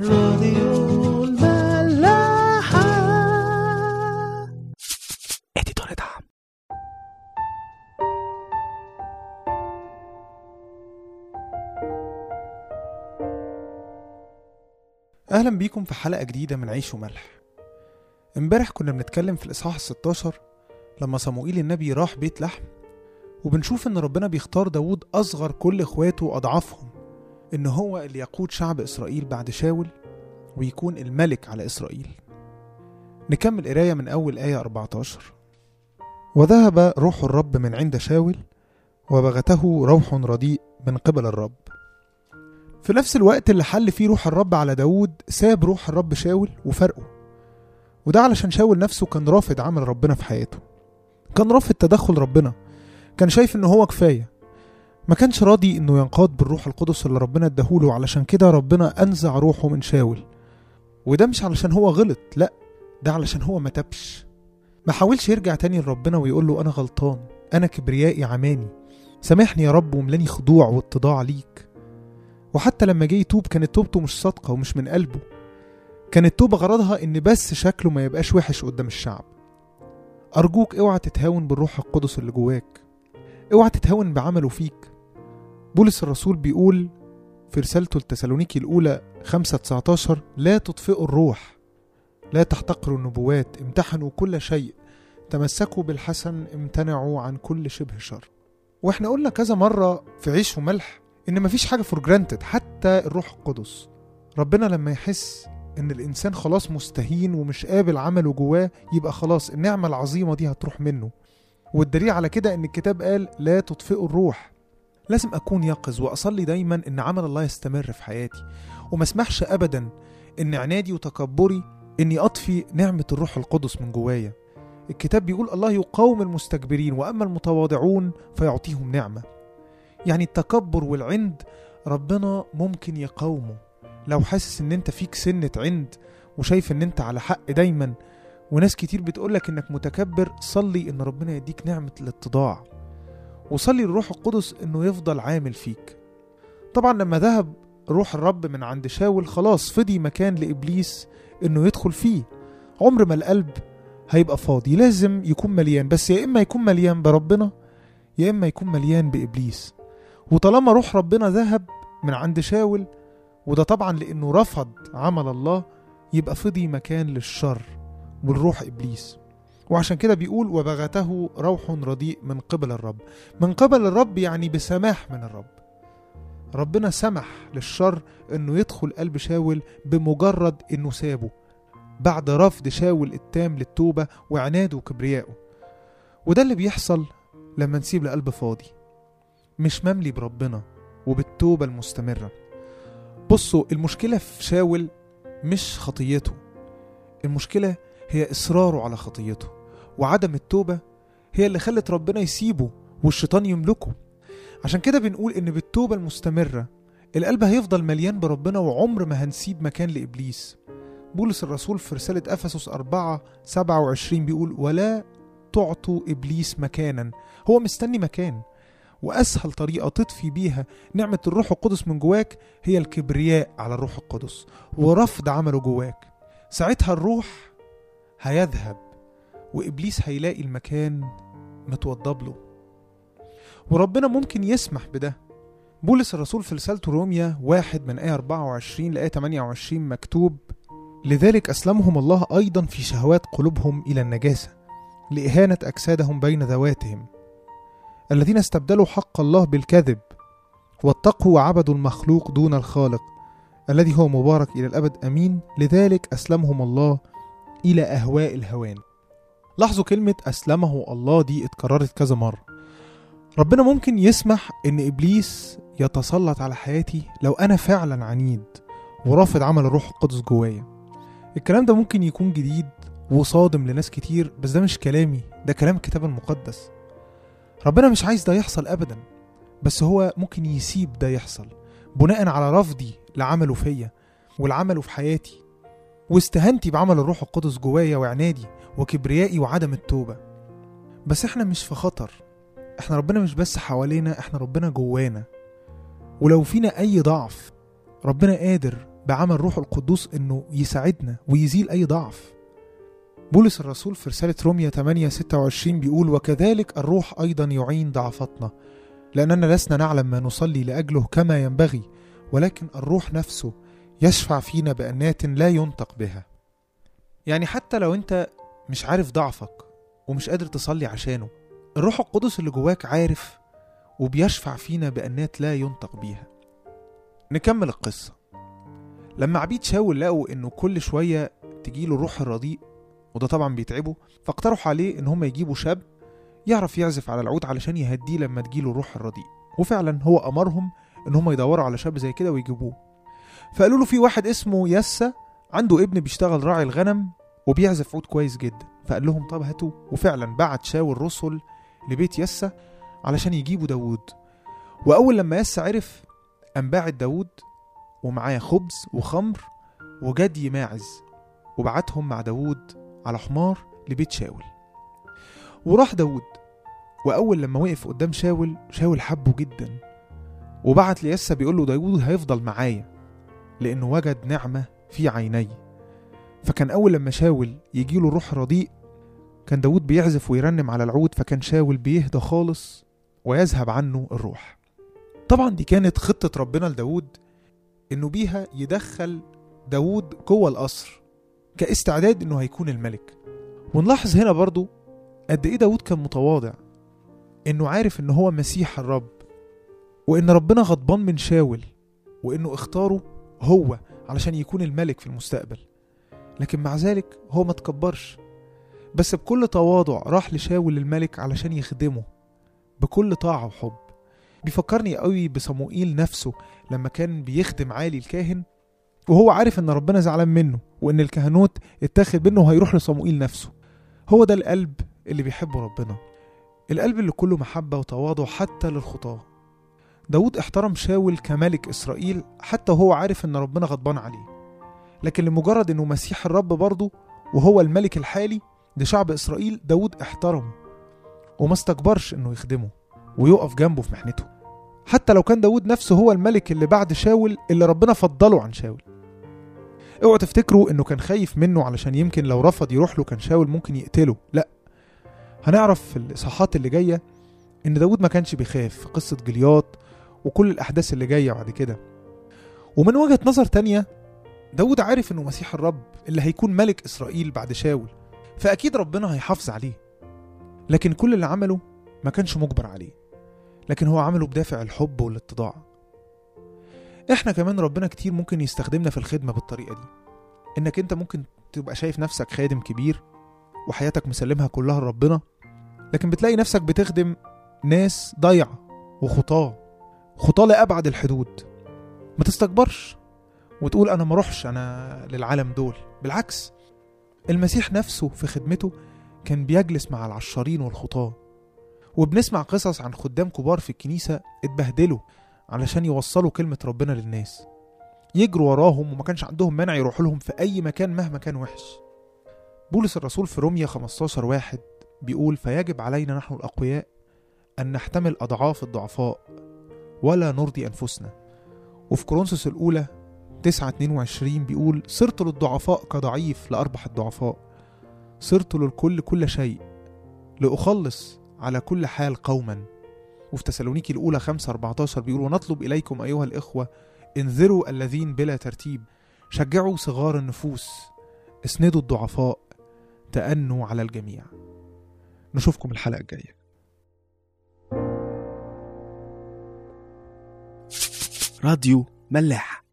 راديو الملاحة. اديتور دعم. أهلا بيكم في حلقة جديدة من عيش وملح. امبارح كنا بنتكلم في الإصحاح 16 لما صموئيل النبي راح بيت لحم وبنشوف إن ربنا بيختار داود أصغر كل إخواته وأضعافهم. إن هو اللي يقود شعب إسرائيل بعد شاول ويكون الملك على إسرائيل. نكمل قراية من أول آية 14 وذهب روح الرب من عند شاول وبغته روح رديء من قبل الرب. في نفس الوقت اللي حل فيه روح الرب على داود ساب روح الرب شاول وفرقه. وده علشان شاول نفسه كان رافض عمل ربنا في حياته. كان رافض تدخل ربنا. كان شايف إن هو كفاية. ما كانش راضي إنه ينقاد بالروح القدس اللي ربنا اداهوله علشان كده ربنا أنزع روحه من شاول. وده مش علشان هو غلط لا ده علشان هو ما تبش ما حاولش يرجع تاني لربنا ويقول له أنا غلطان أنا كبريائي عماني. سامحني يا رب وملاني خضوع واتضاع ليك. وحتى لما جه يتوب كانت توبته مش صادقة ومش من قلبه. كانت توبة غرضها إن بس شكله ما يبقاش وحش قدام الشعب. أرجوك اوعى تتهاون بالروح القدس اللي جواك. اوعى تتهاون بعمله فيك. بولس الرسول بيقول في رسالته لتسالونيكي الأولى 5 19 لا تطفئوا الروح لا تحتقروا النبوات امتحنوا كل شيء تمسكوا بالحسن امتنعوا عن كل شبه شر. وإحنا قلنا كذا مرة في عيش وملح إن مفيش حاجة for granted حتى الروح القدس. ربنا لما يحس إن الإنسان خلاص مستهين ومش قابل عمله جواه يبقى خلاص النعمة العظيمة دي هتروح منه. والدليل على كده إن الكتاب قال لا تطفئوا الروح. لازم أكون يقظ وأصلي دايما إن عمل الله يستمر في حياتي. وما أسمحش ابدا إن عنادي وتكبري إني أطفي نعمة الروح القدس من جوايا. الكتاب بيقول الله يقاوم المستكبرين وأما المتواضعون فيعطيهم نعمة. يعني التكبر والعند ربنا ممكن يقاومه. لو حاسس إن أنت فيك سنة عند وشايف إن أنت على حق دايما وناس كتير بتقولك إنك متكبر صلي إن ربنا يديك نعمة الاتضاع. وصلي للروح القدس إنه يفضل عامل فيك. طبعا لما ذهب روح الرب من عند شاول خلاص فضي مكان لإبليس إنه يدخل فيه. عمر ما القلب هيبقى فاضي. لازم يكون مليان بس يا إما يكون مليان بربنا يا إما يكون مليان بإبليس. وطالما روح ربنا ذهب من عند شاول وده طبعا لإنه رفض عمل الله يبقى فضي مكان للشر والروح إبليس. وعشان كده بيقول وبغته روح رديء من قبل الرب. من قبل الرب يعني بسماح من الرب. ربنا سمح للشر إنه يدخل قلب شاول بمجرد إنه سابه بعد رفض شاول التام للتوبة وعناده وكبريائه. وده اللي بيحصل لما نسيب القلب فاضي. مش مملي بربنا وبالتوبة المستمرة. بصوا المشكلة في شاول مش خطيته. المشكلة هي إصراره على خطيته. وعدم التوبة هي اللي خلت ربنا يسيبه والشيطان يملكه. عشان كده بنقول إن بالتوبة المستمرة القلب هيفضل مليان بربنا وعمر ما هنسيب مكان لإبليس. بولس الرسول في رسالة أفسس 4 27 بيقول ولا تعطوا إبليس مكانا هو مستني مكان وأسهل طريقة تطفي بيها نعمة الروح القدس من جواك هي الكبرياء على الروح القدس ورفض عمله جواك. ساعتها الروح هيذهب. وإبليس هيلاقي المكان متوضب له. وربنا ممكن يسمح بده. بولس الرسول في رسالته روميا واحد من آية 24 لآية 28 مكتوب لذلك أسلمهم الله أيضا في شهوات قلوبهم إلى النجاسة لإهانة أجسادهم بين ذواتهم. الذين استبدلوا حق الله بالكذب واتقوا وعبدوا المخلوق دون الخالق الذي هو مبارك إلى الأبد أمين. لذلك أسلمهم الله إلى أهواء الهوان. لاحظوا كلمة أسلمه الله دي اتكررت كذا مرة. ربنا ممكن يسمح إن إبليس يتسلط على حياتي لو أنا فعلا عنيد ورافض عمل الروح القدس جوايا. الكلام ده ممكن يكون جديد وصادم لناس كتير بس ده مش كلامي ده كلام الكتاب المقدس. ربنا مش عايز ده يحصل ابدا بس هو ممكن يسيب ده يحصل بناء على رفضي لعمله فيا والعمله في حياتي. واستهانتي بعمل الروح القدس جوايا وعنادي وكبريائي وعدم التوبة. بس إحنا مش في خطر. إحنا ربنا مش بس حوالينا إحنا ربنا جوانا. ولو فينا أي ضعف ربنا قادر بعمل روح القدوس إنه يساعدنا ويزيل أي ضعف. بولس الرسول في رسالة رومية 8 26 بيقول وكذلك الروح أيضا يعين ضعفتنا لأننا لسنا نعلم ما نصلي لأجله كما ينبغي ولكن الروح نفسه يشفع فينا بأنات لا ينطق بها. يعني حتى لو أنت مش عارف ضعفك ومش قادر تصلي عشانه الروح القدس اللي جواك عارف وبيشفع فينا بأنات لا ينطق بيها. نكمل القصة. لما عبيد شاول لقوا إنه كل شوية تجيله الروح الرديء وده طبعا بيتعبه فاقترحوا عليه إن هم يجيبوا شاب يعرف يعزف على العود علشان يهديه لما تجيله الروح الرديء وفعلا هو أمرهم إن هم يدوروا على شاب زي كده ويجيبوه. فقالوا له في واحد اسمه يسا عنده ابن بيشتغل راعي الغنم وبيعزف عود كويس جدا. فقال لهم طب هاتوا. وفعلا بعت شاول رسل لبيت يسا علشان يجيبوا داوود. وأول لما يسا عرف قام باعت داوود ومعاه خبز وخمر وجدي ماعز وبعتهم مع داوود على حمار لبيت شاول. وراح داوود. وأول لما وقف قدام شاول شاول حبه جدا. وبعت ليسا بيقول له داوود هيفضل معايا. لأنه وجد نعمة في عيني. فكان أول لما شاول يجيله روح رديء كان داوود بيعزف ويرنم على العود فكان شاول بيهدى خالص ويذهب عنه الروح. طبعا دي كانت خطة ربنا لداود إنه بيها يدخل داود جوه القصر كاستعداد إنه هيكون الملك. ونلاحظ هنا برضو قد إيه داود كان متواضع إنه عارف إن هو مسيح الرب وإن ربنا غضبان من شاول وإنه اختاره هو علشان يكون الملك في المستقبل. لكن مع ذلك هو ما تكبرش. بس بكل تواضع راح لشاول الملك علشان يخدمه. بكل طاعة وحب. بيفكرني قوي بصموئيل نفسه لما كان بيخدم عالي الكاهن وهو عارف إن ربنا زعلان منه وإن الكهنوت اتاخد منه وهيروح لصموئيل نفسه. هو ده القلب اللي بيحبه ربنا. القلب اللي كله محبة وتواضع حتى للخطاة. داود احترم شاول كملك إسرائيل حتى وهو عارف إن ربنا غضبان عليه. لكن لمجرد إنه مسيح الرب برضه وهو الملك الحالي لشعب إسرائيل داود احترمه وما استكبرش إنه يخدمه ويقف جنبه في محنته. حتى لو كان داود نفسه هو الملك اللي بعد شاول اللي ربنا فضله عن شاول. اوعوا تفتكروا إنه كان خايف منه علشان يمكن لو رفض يروح له كان شاول ممكن يقتله. لا. هنعرف في الإصحاحات اللي جاية إن داود ما كانش بيخاف في قصة جلياط وكل الأحداث اللي جاية بعد كده. ومن وجهة نظر تانية داود عارف إنه مسيح الرب اللي هيكون ملك إسرائيل بعد شاول فأكيد ربنا هيحافظ عليه. لكن كل اللي عمله ما كانش مجبر عليه. لكن هو عمله بدافع الحب والاتضاع. إحنا كمان ربنا كتير ممكن يستخدمنا في الخدمة بالطريقة دي. إنك أنت ممكن تبقى شايف نفسك خادم كبير وحياتك مسلمها كلها لربنا لكن بتلاقي نفسك بتخدم ناس ضايعة وخطاة. خطاة لأبعد الحدود. ما تستكبرش وتقول أنا ما اروحش أنا للعالم دول. بالعكس المسيح نفسه في خدمته كان بيجلس مع العشارين والخطاة وبنسمع قصص عن خدام كبار في الكنيسة اتبهدلوا علشان يوصلوا كلمة ربنا للناس. يجروا وراهم وما كانش عندهم مانع يروحوا لهم في أي مكان مهما كان وحش. بولس الرسول في روميا 15 واحد بيقول فيجب علينا نحن الأقوياء أن نحتمل أضعاف الضعفاء ولا نرضي أنفسنا. وفي كورنثوس الأولى 9 22 بيقول صرت للضعفاء كضعيف لأربح الضعفاء. صرت للكل كل شيء لأخلص على كل حال قوما. وفي تسالونيكي الأولى 5 14 بيقول ونطلب إليكم أيها الإخوة انذروا الذين بلا ترتيب. شجعوا صغار النفوس. اسندوا الضعفاء. تأنوا على الجميع. نشوفكم الحلقة الجاية. راديو ملاح.